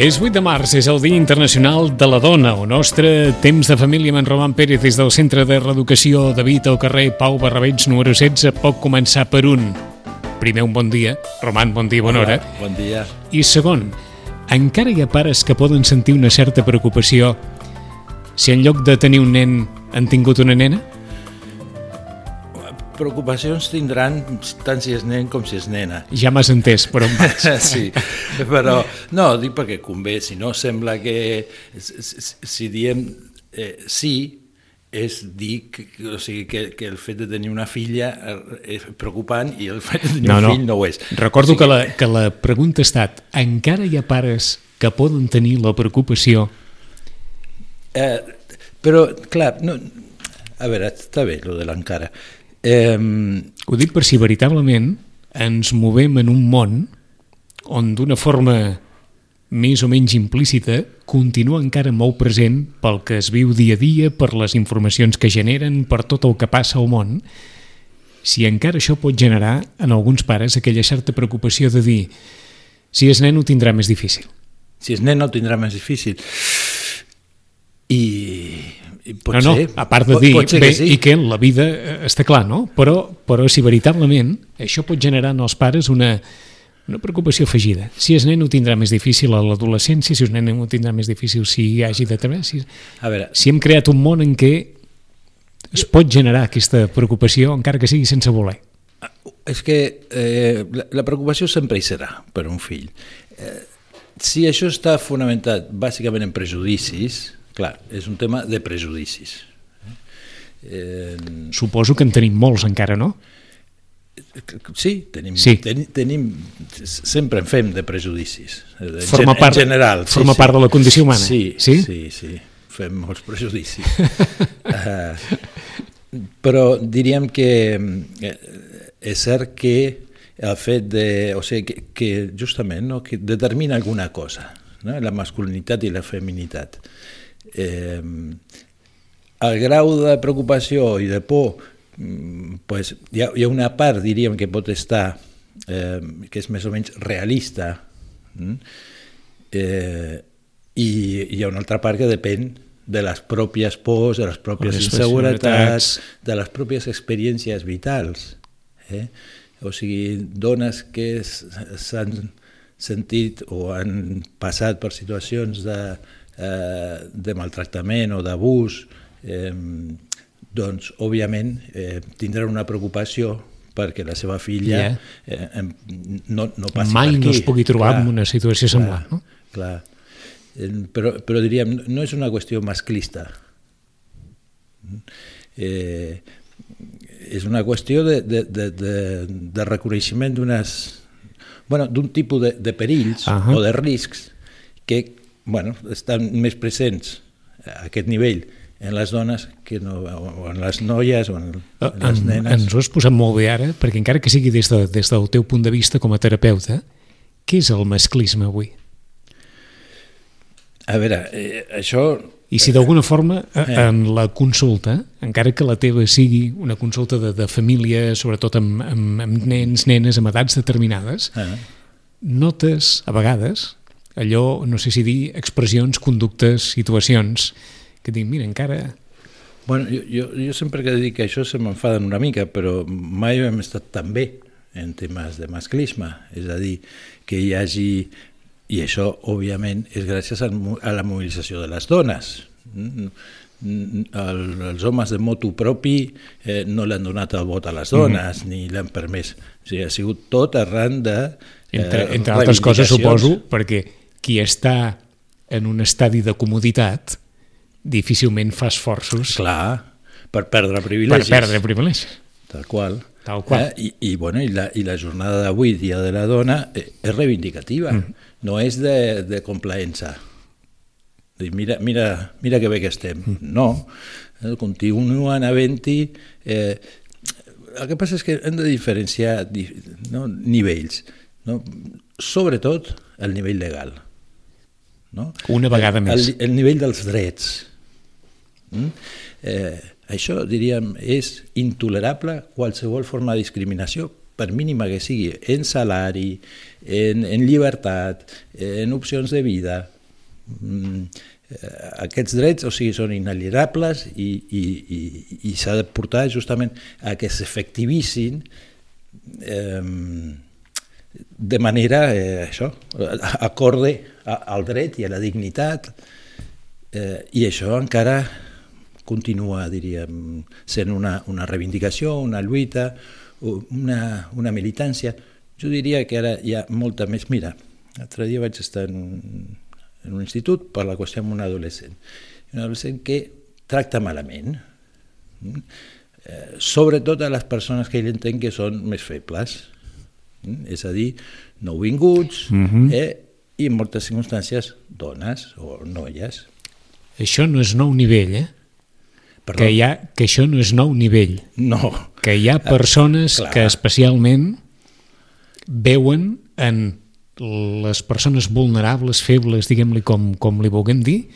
És 8 de març, és el Dia Internacional de la Dona. El nostre temps de família amb en Roman Pérez des del Centre de Reeducació David al carrer Pau Barrabets número 16 pot començar per un. Primer, un bon dia. Roman, bon dia, bona Hola, hora. Bon dia. I segon, encara hi ha pares que poden sentir una certa preocupació si en lloc de tenir un nen han tingut una nena? Preocupacions tindran tant si és nen com si és nena. Ja m'has entès, però en vaig. sí, però no, dic perquè convé, si no sembla que si, diem eh, sí, és dir que, o sigui, que, que el fet de tenir una filla és preocupant i el fet de tenir No, un no. fill no ho és. Recordo o sigui, que, la, que la pregunta ha estat encara hi ha pares que poden tenir la preocupació Eh, però, clar, no, a veure, està bé, lo de l'encara. Eh, Ho dic per si veritablement ens movem en un món on d'una forma més o menys implícita continua encara molt present pel que es viu dia a dia, per les informacions que generen, per tot el que passa al món, si encara això pot generar en alguns pares aquella certa preocupació de dir si és nen ho tindrà més difícil. si és nen no ho tindrà més difícil. I pot no, no, ser. a part de pot, dir pot bé, que sí. i que la vida eh, està clar, no? Però, però si veritablement això pot generar en els pares una, una preocupació afegida. Si és nen ho tindrà més difícil a l'adolescència, si és nen ho tindrà més difícil si hagi de treballar. Si, A veure, si hem creat un món en què es pot generar aquesta preocupació encara que sigui sense voler. És que eh, la, la preocupació sempre hi serà per un fill. Eh, si això està fonamentat bàsicament en prejudicis, clar, és un tema de prejudicis. Eh, Suposo que en tenim molts encara, no? sí, tenim, Sí. Ten, tenim, sempre en fem de prejudicis, en, Forma part- en general. sí, forma sí. part de la condició humana. Sí, Sí? sí, sí, fem molts prejudicis. uh, però diríem que eh, és cert que el fet de... O sigui, que, que justament no, que determina alguna cosa, no? la masculinitat i la feminitat. Eh, el grau de preocupació i de por, mm, pues, hi, ha, hi ha una part, diríem, que pot estar, eh, que és més o menys realista, mm? eh, i hi ha una altra part que depèn de les pròpies pors, de les pròpies Les inseguretats, de les pròpies experiències vitals. Eh? O sigui, dones que s'han sentit o han passat per situacions de, eh, de maltractament o d'abús, eh, doncs, òbviament, eh, tindran una preocupació perquè la seva filla Ja. eh, no, no passi Mai per aquí. no es pugui trobar en una situació semblant, no? Clar. Eh, Però, però diríem, no és una qüestió masclista. Eh, és una qüestió de, de, de, de, de reconeixement d'unes bueno, d'un tipus de, de perills uh. -huh. o de riscs que bueno, estan més presents a aquest nivell en les dones que no, o en les noies o en, en les En, nenes. ens ho has posat molt bé ara, perquè encara que sigui des, de, des del teu punt de vista com a terapeuta, què és el masclisme avui? A veure, eh, això I si d'alguna forma eh, Eh. en la consulta, encara que la teva sigui una consulta de, de família, sobretot amb, amb, amb nens, nenes, amb edats determinades, eh, notes, a vegades, allò, no sé si dir, expressions, conductes, situacions, que dic, mira, encara... Bueno, jo, jo, jo sempre que dic això se m'enfaden una mica, però mai hem estat tan bé en temes de masclisme. És a dir, que hi hagi... I això, òbviament, és gràcies a la mobilització de les dones. Mm, mm, El, els homes de moto propi eh, no l'han donat el vot a les dones, ni l'han permès. O sigui, ha sigut tot arran de... eh, Entre, entre altres coses, suposo, perquè qui està en un estadi de comoditat difícilment fa esforços Clar, per perdre per privilegis. perdre privilegis. Tal qual. Tal qual. Eh? I, i, bueno, i, la, I la jornada d'avui, Dia de la Dona, eh, és reivindicativa, mm. no és de, de complaença. Dir, mira, mira, mira que bé que estem. Mm. No, eh, continuen havent-hi... Eh, el que passa és que hem de diferenciar di, no, nivells, no? sobretot el nivell legal. No? Una vegada més. El, el nivell dels drets. Mm? Eh, això, diríem, és intolerable qualsevol forma de discriminació, per mínima que sigui, en salari, en, en llibertat, en opcions de vida. Mm, eh, aquests drets o sigui, són inalienables i, i, i, i s'ha de portar justament a que s'efectivissin eh, de manera, eh, això, acorde al dret i a la dignitat eh, i això encara continua, diríem, sent una, una reivindicació, una lluita, una, una militància. Jo diria que ara hi ha molta més... Mira, l'altre dia vaig estar en un, en un institut per la qüestió amb un adolescent. Un adolescent que tracta malament, mm? eh, sobretot a les persones que ell entén que són més febles? És a dir, nouvinguts, Mhm. mm -hmm. eh, i en moltes circumstàncies dones o noies. Això no és nou nivell, eh? Perdó, Que, hi ha, que això no és nou nivell. No, Que hi ha persones clar. que especialment veuen en les persones vulnerables, febles, diguem-li com, com li vulguem dir,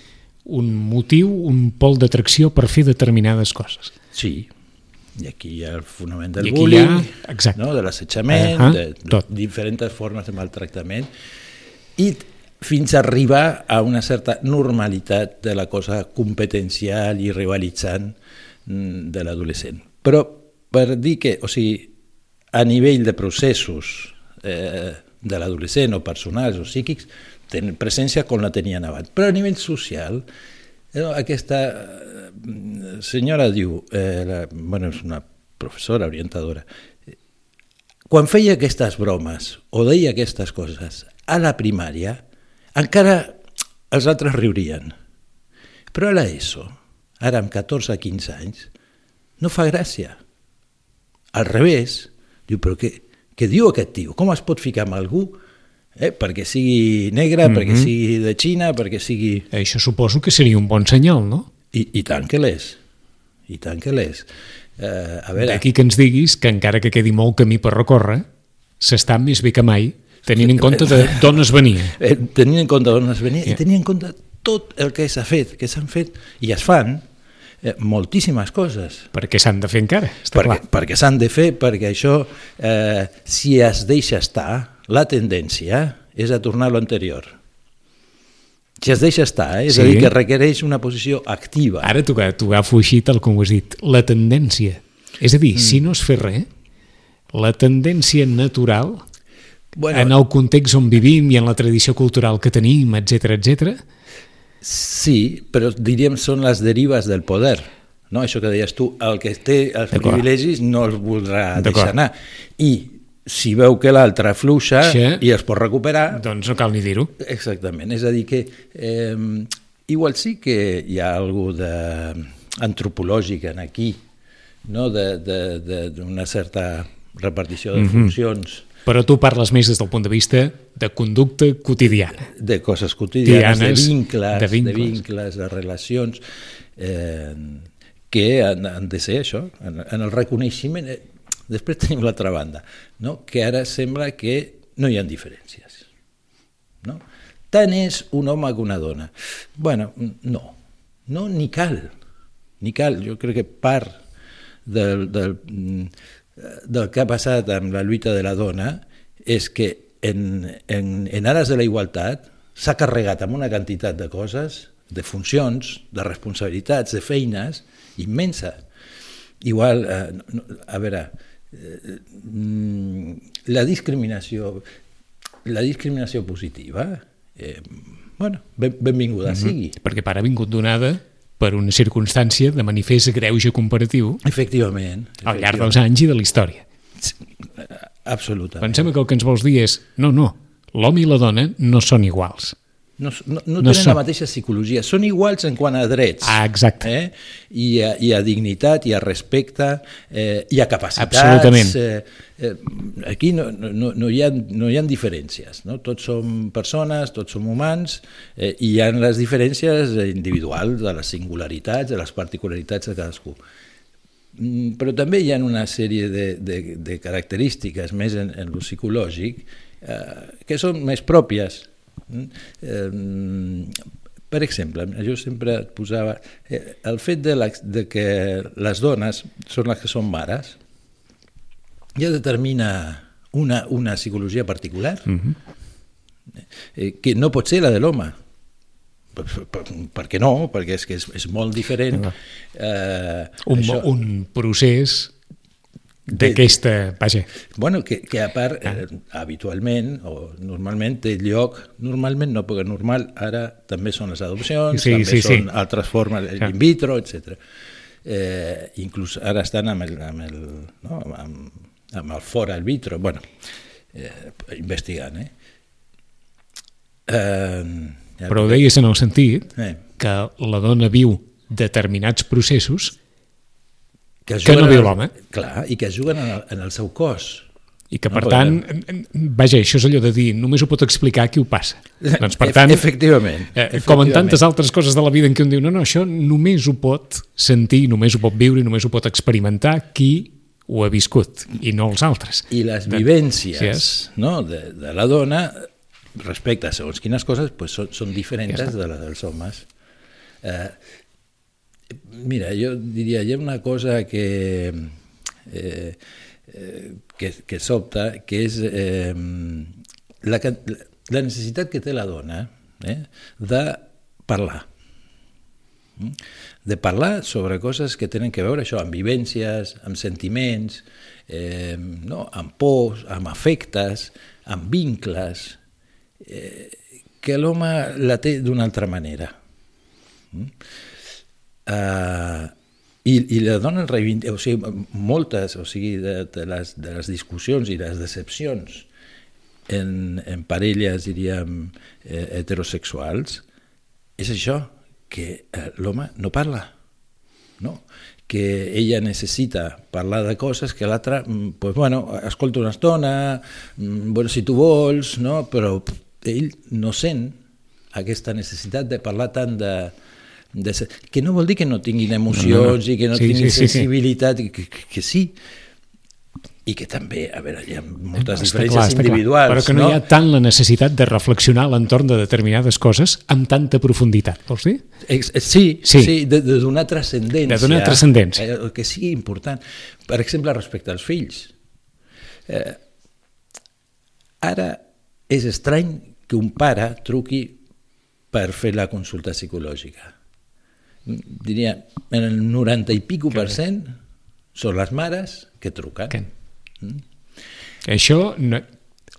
un motiu, un pol d'atracció per fer determinades coses. sí, i aquí hi ha el fonament del bullying, ha- exacte. no? de l'assetjament, Ahà, de, de tot. diferents formes de maltractament, i fins a arribar a una certa normalitat de la cosa competencial i rivalitzant mm, de l'adolescent. Però per dir que, o sigui, a nivell de processos eh, de l'adolescent o personals o psíquics, tenen presència com la tenien abans. Però a nivell social, aquesta eh, senyora diu, eh, la, bueno, és una professora, orientadora, quan feia aquestes bromes o deia aquestes coses a la primària, encara els altres riurien. Però a l'ESO, ara amb 14-15 anys, no fa gràcia. Al revés, diu, però què, què diu aquest tio? Com es pot ficar amb algú eh, perquè sigui negre, mm -hmm. perquè sigui de Xina, perquè sigui... Això suposo que seria un bon senyal, no? I, i tant que l'és. I tant que l'és. Eh, a veure, D'aquí que ens diguis que encara que quedi molt camí per recórrer, s'està més bé que mai, tenint en compte d'on es venia. eh, tenint en compte on es venia Yeah. i tenint en compte tot el que s'ha fet, que s'han fet i es fan eh, moltíssimes coses. Perquè s'han de fer encara, està perquè, clar. perquè s'han de fer, perquè això, eh, si es deixa estar, la tendència és a tornar a l'anterior. Si es deixa estar, eh? és Sí. a dir, que requereix una posició activa. Ara t'ho t'ho agafo així tal com ho has dit. La tendència. És a dir, mm. si no es fa res, la tendència natural, bueno, en el context on vivim i en la tradició cultural que tenim, etc etc, Sí, però diríem són les derives del poder. No? Això que deies tu, el que té els privilegis no els voldrà deixar anar. I si veu que l'altre fluixa Sí. i es pot recuperar, doncs no cal ni dir-ho. Exactament, és a dir que eh, igual sí que hi ha algú de, antropològic en aquí, no? d'una de, de, certa repartició de funcions, Però tu parles més des del punt de vista de conducta quotidiana. de coses quotidianes, de Quotidianes, vincles, de de vincles. vincles, de, vincles, de relacions, eh, que han, han de ser això, en, en el reconeixement. Després tenim l'altra banda, no? que ara sembla que no hi ha diferències. No? Tant és un home que una dona. bueno, no, no, ni cal, ni cal. Jo crec que part del, del, mm, del que ha passat amb la lluita de la dona és que en, en, en ares de la igualtat s'ha carregat amb una quantitat de coses, de funcions, de responsabilitats, de feines, immensa. Igual, eh, a veure, la discriminació, la discriminació positiva, eh, bueno, ben, benvinguda mm -hmm. sigui. Perquè para ha vingut donada per una circumstància de manifest greuge comparatiu Efectivament. al llarg dels anys i de la història. Absolutament. Pensem que el que ens vols dir és no, no, l'home i la dona no són iguals. No, no, no, No tenen són. la mateixa psicologia. Són iguals en quant a drets. Ah, exacte. Eh? I, a, I a dignitat, i a respecte, eh, i a capacitats. Absolutament. Eh, eh, aquí no, no, no, hi ha, no hi ha diferències. No? Tots som persones, tots som humans, eh, i hi ha les diferències individuals, de les singularitats, de les particularitats de cadascú. Mm, Però també hi ha una sèrie de, de, de característiques més en, en lo psicològic eh, que són més pròpies. Mm? Per exemple, jo sempre et posava eh, el fet de, la, de que les dones són les que són mares ja determina una, una psicologia particular Mm -hmm. eh, que no pot ser la de l'home per, per, per què no? perquè és que és, és molt diferent eh, un, això. un procés d'aquesta... Vaja, Bueno, que, que a part, eh, habitualment, o normalment té lloc, normalment no, perquè normal ara també són les adopcions, Sí, també sí, sí. són altres formes, Clar. in vitro, etc. Eh, inclús ara estan amb el, amb el, no, amb, amb el fora al vitro, bueno, eh, investigant, eh? eh ja, però ho deies en el sentit eh, que la dona viu determinats processos que, que no viu l'home. Clar, i que juguen en el, en el seu cos. i que, No, per perquè- tant, vaja, això és allò de dir, només ho pot explicar qui ho passa. Doncs, per tant, efectivament, eh, com en efectivament. tantes altres coses de la vida en què un diu, no, no, això només ho pot sentir, només ho pot viure i només ho pot experimentar qui ho ha viscut, i no els altres. i les De- vivències Yes. no, de, de la dona respecte a segons quines coses pues, són, són diferents Ja està. de les dels homes. Eh, mira, jo diria, hi ha una cosa que, eh, eh, que, que sobta, que és eh, la, la necessitat que té la dona eh, de parlar Mm? de parlar sobre coses que tenen que veure això amb vivències, amb sentiments, eh, no? amb pors, amb afectes, amb vincles, eh, que l'home la té d'una altra manera. Mm? Uh, i, I la dona reivindica, o sigui, moltes o sigui, de, de, les, de les discussions i les decepcions en, en parelles, diríem, eh, heterosexuals, és això, que eh, l'home no parla, no? que ella necessita parlar de coses que l'altre, mm, pues, bueno, escolta una estona, mm, bueno, si tu vols, no? però ell no sent aquesta necessitat de parlar tant de, de se- que no vol dir que no tinguin emocions No, no. i que no Sí, tinguin sí, sí, sí. sensibilitat, i que, que, que sí, i que també, a veure, hi ha moltes Està diferències clar, està clar. individuals. Però que no, hi ha tant la necessitat de reflexionar a l'entorn de determinades coses amb tanta profunditat, vols dir? Eh, Sí, Sí. sí, sí de, de donar transcendència. De donar transcendència. Eh, que sigui important. Per exemple, respecte als fills. Eh, ara és estrany que un pare truqui per fer la consulta psicològica. Diria, en el 90 i pico per cent són les mares que truquen. Que... Això, no...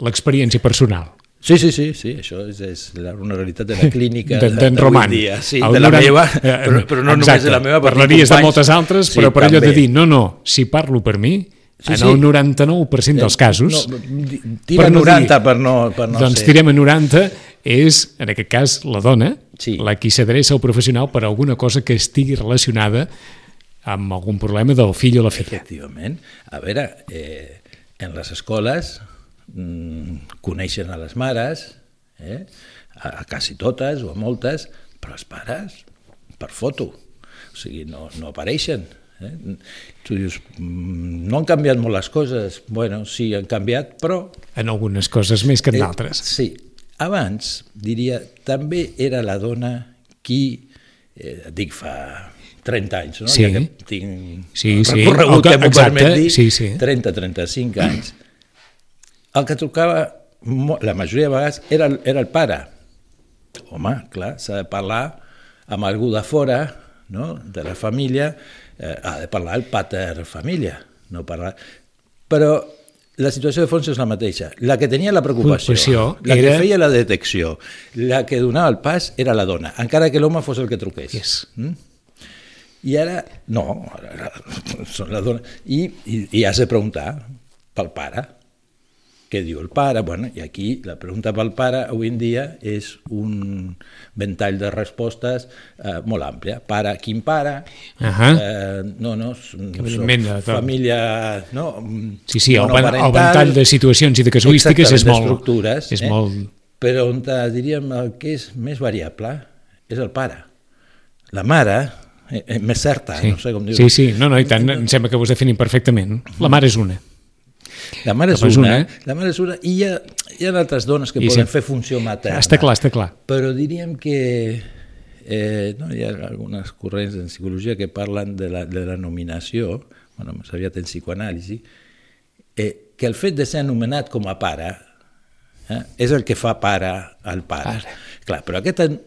l'experiència personal. Sí, sí, sí, sí, això és, és la, una realitat de la clínica De- de- d'en d'avui Roman. dia. Sí, El de la noranta- meva, eh, però, però no només exacte. de la meva. Parlaries de companys- moltes altres, Sí, però per allò de també. dir, no, no, si parlo per mi, Sí, en sí. el 99% dels casos, No, tira per no 90 dir- per no, per no doncs ser. tirem a 90, és, en aquest cas, la dona, Sí. la qui s'adreça al professional per alguna cosa que estigui relacionada amb algun problema del fill o la filla. Efectivament. A veure, eh, en les escoles mm, coneixen a les mares, eh, a, a quasi totes o a moltes, però els pares per foto, o sigui, no, no apareixen. Eh? Tu dius, mm, no han canviat molt les coses. Bueno, sí, han canviat, però En algunes coses més que en Eh, d'altres. sí. Abans, diria, també era la dona qui, eh, dic fa 30 anys, no? Sí. ja que tinc Sí, sí. recorregut El que- que m'ho permet dir, sí, sí. 30-35 anys. El que trucava mo- la majoria de vegades era, era el pare. Home, clar, s'ha de parlar amb algú de fora, no? de la família, eh, ha de parlar el pater família, no parlar... Però la situació de fons és la mateixa. La que tenia la preocupació, Preocupació la era- que feia la detecció, la que donava el pas era la dona, encara que l'home fos el que truqués. Yes. Mm? I ara, no, ara, són la dona. I, i, i has de preguntar pel pare. Què diu el pare? Bueno, I aquí la pregunta pel pare avui en dia és un ventall de respostes eh, molt àmplia. Pare, quin pare? Uh -huh. eh, no, no, de tot. família... No, Sí, sí, el, el ventall de situacions i de casuístiques és molt... És eh? molt... Però on eh, diríem el que és més variable és el pare. La mare, eh, eh, més certa, Sí. no sé com dir sí, sí, no, no, i tant, em sembla que ho has definit perfectament. La mare és una. La mare és una, una, eh? la mare és una, i hi ha, hi ha altres dones que I poden sí. fer funció materna. Està clar, està clar. Però diríem que eh, no, hi ha algunes corrents en psicologia que parlen de la, de la nominació, bueno, més aviat en psicoanàlisi, eh, que el fet de ser anomenat com a pare eh, és el que fa pare al pare. Pare. Clar, però aquest an-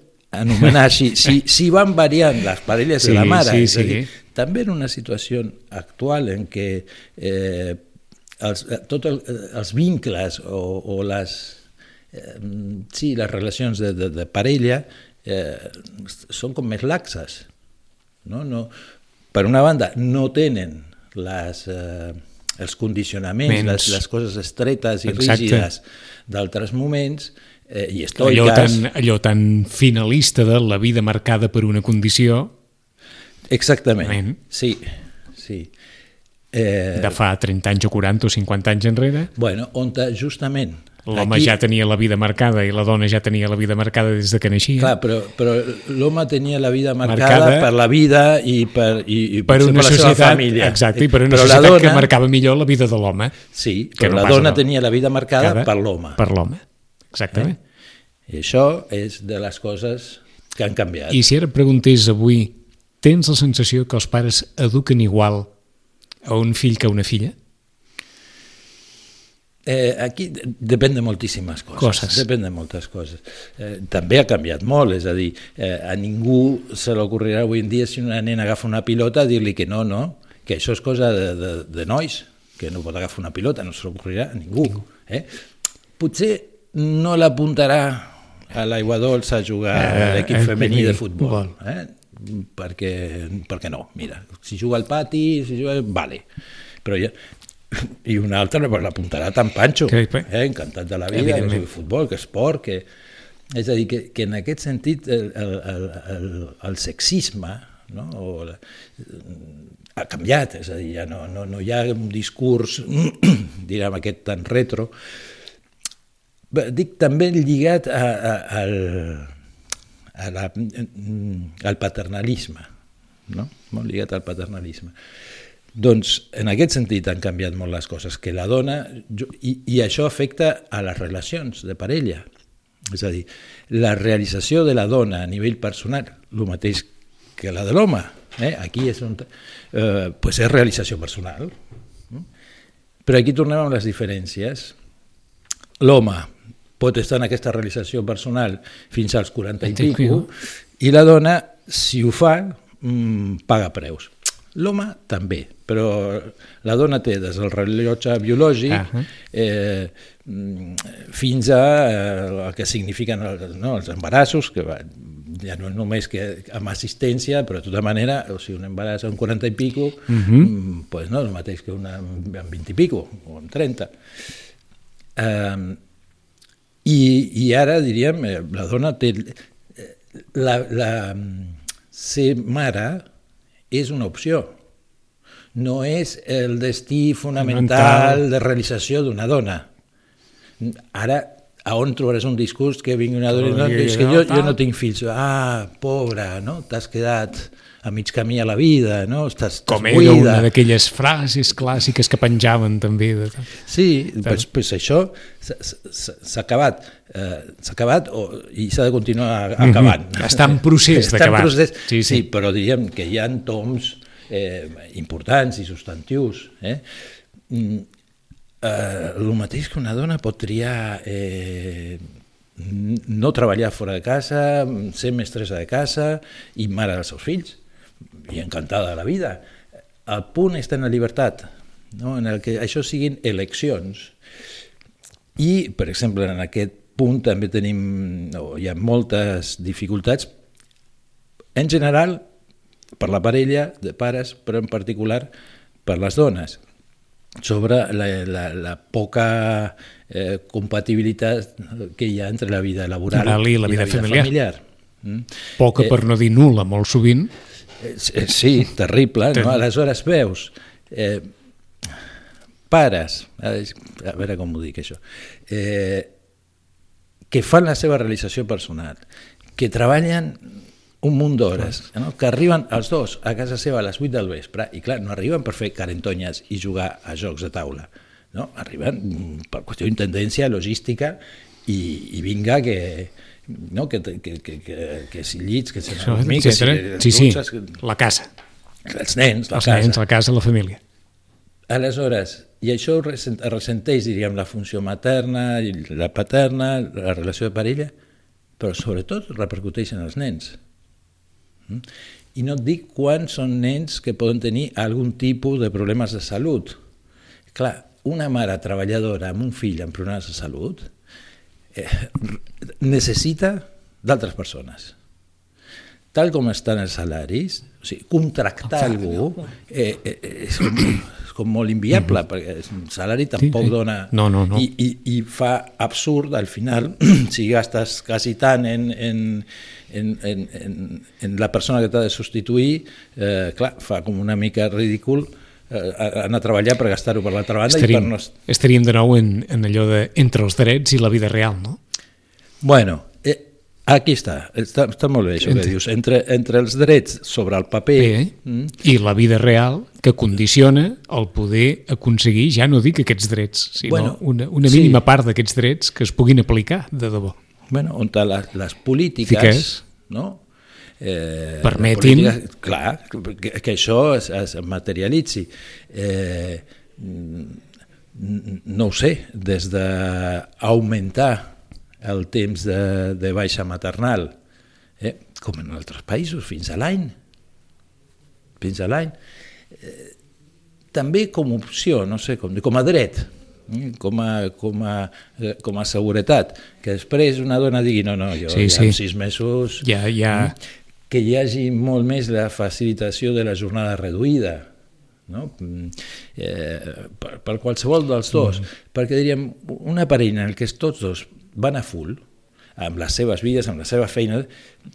anomenar, si, si, si van variant les parelles Sí, de la mare, sí, sí. dir, també en una situació actual en què eh, els, eh, tot el, eh, els vincles o, o les, eh, sí, les relacions de, de, de parella eh, són com més laxes. No? No, per una banda, no tenen les, eh, els condicionaments, Ments. les, les coses estretes i Exacte. rígides d'altres moments eh, i Allò estoiques. tan, allò tan finalista de la vida marcada per una condició Exactament, Ment. sí, sí. Eh, de fa 30 anys o 40 o 50 anys enrere. bueno, on justament... L'home aquí- ja tenia la vida marcada i la dona ja tenia la vida marcada des de que naixia. Clar, però, però l'home tenia la vida marcada, Marcada per la vida i per, i, i per potser una la seva societat, família. exacte, i per una però la societat dona, que marcava millor la vida de l'home. Sí, que però no la dona la- tenia la vida marcada Cada- per l'home. Per l'home, exactament. I això és de les coses que han canviat. I si ara preguntés avui, tens la sensació que els pares eduquen igual a un fill que una filla? Eh, aquí de- depèn de moltíssimes coses. Coses. Depèn de moltes coses. Eh, també ha canviat molt, és a dir, eh, a ningú se l'ocorrirà avui en dia si una nena agafa una pilota dir-li que no, no, que això és cosa de, de, de nois, que no pot agafar una pilota, no se l'ocorrirà a ningú. Eh? Potser no l'apuntarà a l'aigua dolça a jugar Eh, a l'equip eh, femení de femení, futbol. Eh? Perquè, perquè no, mira, si juga al pati, si juga... Vale. Però ja, i un altre pues, l'apuntarà tan panxo, Que- eh? encantat de la vida, que és futbol, que esport, que... És a dir, que, que en aquest sentit el, el, el, el, sexisme no? o la, ha canviat, és a dir, ja no, no, no hi ha un discurs, direm, aquest tan retro, dic també lligat a, a, al, a la, al paternalisme, no? molt lligat al paternalisme. Doncs en aquest sentit han canviat molt les coses, que la dona, jo, i, i això afecta a les relacions de parella, és a dir, la realització de la dona a nivell personal, el mateix que la de l'home, eh? aquí és, on, eh, pues és realització personal, mm? però aquí tornem amb les diferències. L'home pot estar en aquesta realització personal fins als 40 i pico, i la dona, si ho fa, mm, paga preus. L'home també, però la dona té des del rellotge biològic Ahà. eh, mm, fins a eh, el que signifiquen els, no, els embarassos, que va, ja no és només que amb assistència, però de tota manera, o sigui, un embaràs amb 40 i pico, uh -huh. mm, pues no és el mateix que una amb 20 i pico, o amb 30. Eh, i, I ara, diríem, eh, la dona té... eh, La, la, ser mare és una opció, no és el destí fonamental Fonamental. de realització d'una dona. Ara, a on trobaràs un discurs que vingui una dona no, és que jo, jo no tinc fills. Ah, pobra, no? T'has quedat a mig camí a la vida, no? Estàs, estàs Com era buida. una d'aquelles frases clàssiques que penjaven també. De... Sí, pues, pues això s'ha- acabat, eh, s'ha acabat o, i s'ha de continuar acabant. Mhm. Està en procés Està en d'acabar. procés, Sí, sí, sí. sí. però diríem que hi ha toms eh, importants i substantius. Eh? Eh, el mateix que una dona pot triar eh, no treballar fora de casa, ser mestressa de casa i mare dels seus fills, i encantada de la vida. El punt està en la llibertat, no? en el que això siguin eleccions. I, per exemple, en aquest punt també tenim, no, hi ha moltes dificultats, en general, per la parella de pares, però en particular per les dones sobre la, la, la poca eh, compatibilitat que hi ha entre la vida laboral Laboral i la vida familiar. familiar. Mm? Poca per no dir nul·la, molt sovint. Eh, Sí, terrible. Ter- No? Aleshores veus eh, pares, a a veure com ho dic això, eh, que fan la seva realització personal, que treballen un munt d'hores, no? que arriben els dos a casa seva a les 8 del vespre i clar, no arriben per fer carentonyes i jugar a jocs de taula, no? arriben mm, per qüestió d'intendència, logística i, i vinga que, no? que, que, que, que, que si llits, que si dormir, que si. Sí, sí, dutxes, que- la casa. els nens, la Els casa. nens, la casa, la família. Aleshores, i això ressenteix, diríem, la funció materna, la paterna, la relació de parella, però sobretot repercuteix en els nens. Mm? I no et dic quants són nens que poden tenir algun tipus de problemes de salut. Clar, una mare treballadora amb un fill amb problemes de salut eh, necessita d'altres persones tal com estan els salaris, o sigui, contractar algú eh, eh, és, com, molt inviable, perquè el salari tampoc sí. dona... No, no, no. I, i, I fa absurd, al final, si gastes quasi tant en, en, en, en, en, en la persona que t'ha de substituir, eh, clar, fa com una mica ridícul eh, anar a treballar per gastar-ho per l'altra banda Estaríem, i per no... estaríem de nou en, en allò de entre els drets i la vida real, no? Bueno, aquí està, està, està molt bé això que Entre- dius, entre, entre els drets sobre el paper... Bé, mm, i la vida real que condiciona el poder aconseguir, ja no dic aquests drets, sinó Bueno, una, una sí. mínima part d'aquests drets que es puguin aplicar de debò. bueno, on les, les polítiques, Fiques. no? Eh, Permetin- la política- clar, que, que això es, es materialitzi. Eh, no ho sé, des d'augmentar el temps de, de baixa maternal, eh, com en altres països, fins a l'any, fins a l'any, eh, també com a opció, no sé, com, com a dret, eh, com a, com, a, eh, com a seguretat, que després una dona digui no, no, jo Sí, ja sí. en sis mesos... Ja, ja, que hi hagi molt més la facilitació de la jornada reduïda, no? Mm, eh, per, per qualsevol dels dos, perquè diríem, una parella en què tots dos van a full, amb les seves vides, amb la seva feina,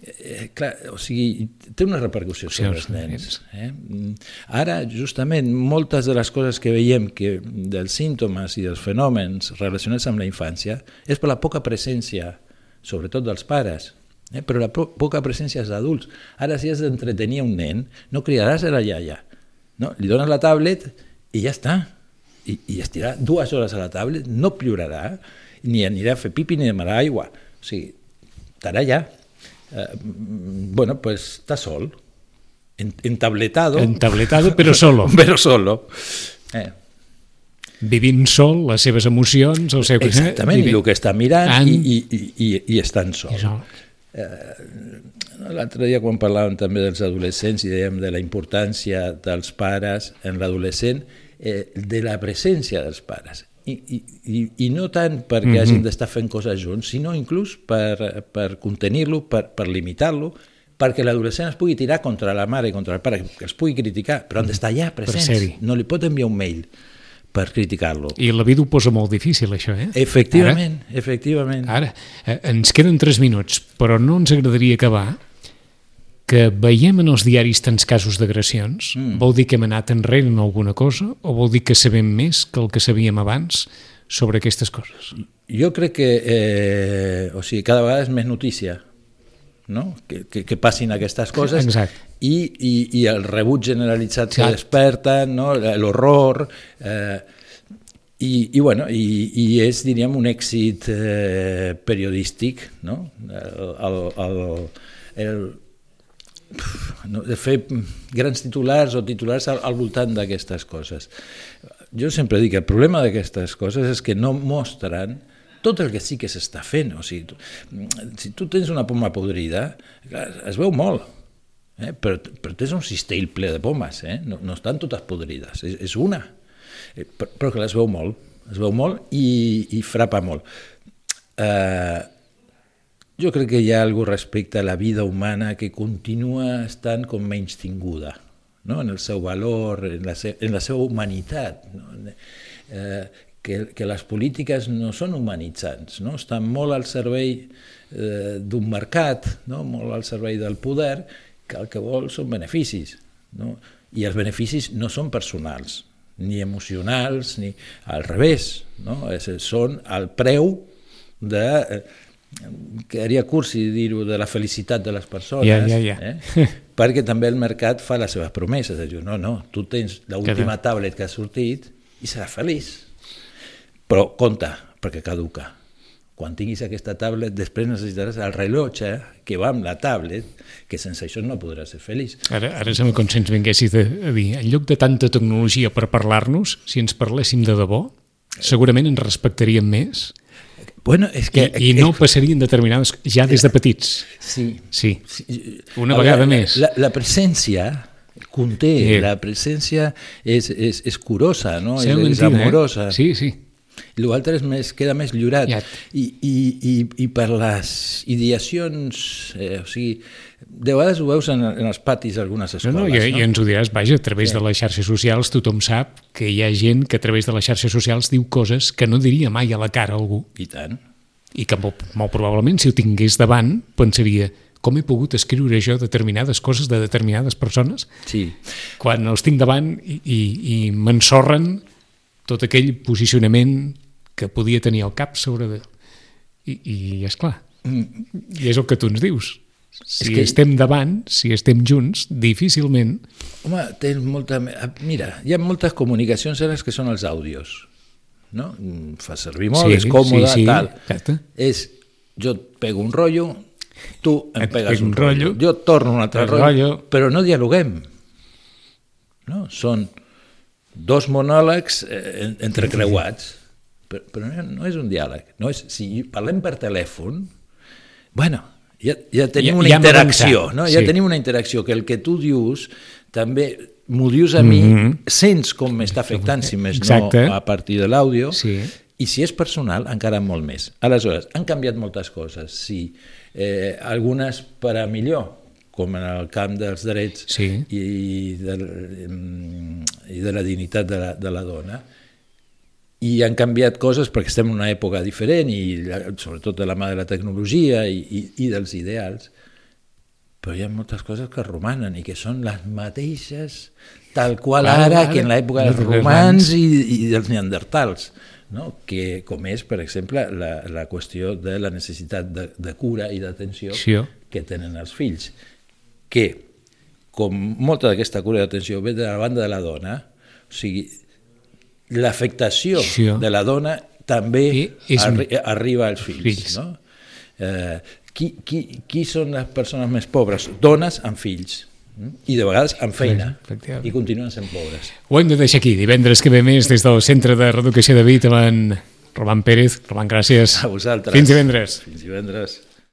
eh, clar, o sigui, té una repercussió Sí, sobre els nens. Eh? Mm, Ara, justament, moltes de les coses que veiem que dels símptomes i dels fenòmens relacionats amb la infància és per la poca presència, sobretot dels pares, eh? però la po poca presència dels adults. Ara, si has d'entretenir un nen, no cridaràs a la iaia, no? li dones la tablet i ja està. I, I estirà dues hores a la tablet, no plorarà, ni anirà a fer pipi ni demanarà aigua. O sigui, estarà allà. Eh, mm, bueno, pues està sol, en, entabletado, entabletado, però solo. pero solo. Eh, Vivint sol, les seves emocions, el seu... exactament, i Vivint- el que està mirant En- i, i, i, i, i estan sol. I sol. L'altre dia quan parlàvem també dels adolescents i dèiem de la importància dels pares en l'adolescent, eh, de la presència dels pares. I, i, i, no tant perquè mm -hmm. hagin d'estar fent coses junts, sinó inclús per, per contenir-lo, per, per limitar-lo, perquè l'adolescent es pugui tirar contra la mare i contra el pare, que els pugui criticar, però han d'estar allà presents. ser-hi. no li pot enviar un mail per criticar-lo. I la vida ho posa molt difícil, això, eh? Efectivament, efectivament. Ara, eh, ens queden 3 minuts, però no ens agradaria acabar que veiem en els diaris tants casos d'agressions. Mm. Vol dir que hem anat enrere en alguna cosa o vol dir que sabem més que el que sabíem abans sobre aquestes coses? Jo crec que eh, o sigui, cada vegada és més notícia no? que, que, que passin aquestes coses Exacte. i, i, i el rebuig generalitzat que Exacte. desperten, no? l'horror... Eh, i, i, bueno, i, i és, diríem, un èxit eh, periodístic, no? El, el, el, el, no, de fer grans titulars o titulars al, al voltant d'aquestes coses. Jo sempre dic que el problema d'aquestes coses és que no mostren tot el que sí que s'està fent. O sigui, tu, si tu tens una poma podrida, clar, es veu molt, eh? però, però tens un cistell ple de pomes, eh? no, no estan totes podrides, és, és una, eh, però, però que es veu molt, es veu molt i, i frapa molt. Eh, jo crec que hi ha alguna respecte a la vida humana que continua estant com menys tinguda, no? en el seu valor, en la, se en la seva humanitat, no? eh, que, que les polítiques no són humanitzants, no? estan molt al servei eh, d'un mercat, no? molt al servei del poder, que el que vol són beneficis. No? I els beneficis no són personals, ni emocionals, ni al revés, no? És, són el preu de... Eh, quedaria cursi dir-ho de la felicitat de les persones, Ja, ja, ja. Eh? perquè també el mercat fa les seves promeses, dir, no, no, tu tens l'última tablet que ha sortit i seràs feliç, però compte, perquè caduca. Quan tinguis aquesta tablet, després necessitaràs el rellotge que va amb la tablet, que sense això no podràs ser feliç. Ara, ara sembla com si ens vinguessis a dir, en lloc de tanta tecnologia per parlar-nos, si ens parléssim de debò, segurament ens respectaríem més Bueno, és que... i, i no passarien determinades... ja des de petits. Sí. Sí, sí. una vegada veure, més. La, la presència conté, Sí. la presència és, és, és curosa, no? és, Sembla és mentida, amorosa. Eh? Sí, sí. I l'altre és més, queda més llorat. Ja. I, i, i, I per les ideacions, eh, o sigui, de vegades ho veus en, en els patis d'algunes No, escoles. no, i, i ens ho diràs, vaja, a través Sí. de les xarxes socials tothom sap que hi ha gent que a través de les xarxes socials diu coses que no diria mai a la cara a algú I tant. i que molt, molt probablement si ho tingués davant pensaria com he pogut escriure jo determinades coses de determinades persones Sí. quan els tinc davant i, i, i m'ensorren tot aquell posicionament que podia tenir al cap sobre de... I, i és clar, i és el que tu ens dius. Si És que... estem davant, si estem junts, difícilment... Home, tens molta... Mira, hi ha moltes comunicacions ara que són els àudios. No? Mm, Fa servir molt, Sí, és còmode, sí, sí, tal. exacte. És, jo et pego un rotllo, tu em Et pegues un rotllo, rotllo, jo torno un altre rotllo, rotllo. però no dialoguem. No? Són dos monòlegs eh, en- entrecreuats, però, però no, no és un diàleg. No és, si parlem per telèfon, bueno, ja, ja tenim Ja- una ja interacció, no? ja sí. tenim una interacció, que el que tu dius també m'ho dius a mi, Mhm. sents com m'està afectant, si més Exacte. no a partir de l'àudio, Sí. i si és personal, encara molt més. Aleshores, han canviat moltes coses, sí. Eh, algunes per a millor, com en el camp dels drets Sí. i, de, i de la dignitat de la, de la dona, i han canviat coses perquè estem en una època diferent i la- sobretot de la mà de la tecnologia i, i, i dels ideals, però hi ha moltes coses que romanen i que són les mateixes tal qual Ara, ara, ara, que en l'època dels romans i, i dels neandertals, no? que com és, per exemple, la, la qüestió de la necessitat de, de cura i d'atenció Sí. que tenen els fills, que com molta d'aquesta cura d'atenció ve de la banda de la dona, o sigui, l'afectació Sí. de la dona també I és- arri arriba als fills. fills. No? Eh, qui, qui, qui són les persones més pobres? Dones amb fills. mm? I de vegades amb feina. efectivament. I continuen sent pobres. Ho hem de deixar aquí. Divendres que ve més des del Centre de Reeducació de Vit amb en Roman Pérez. Roman, gràcies. A vosaltres. Fins divendres. Fins divendres.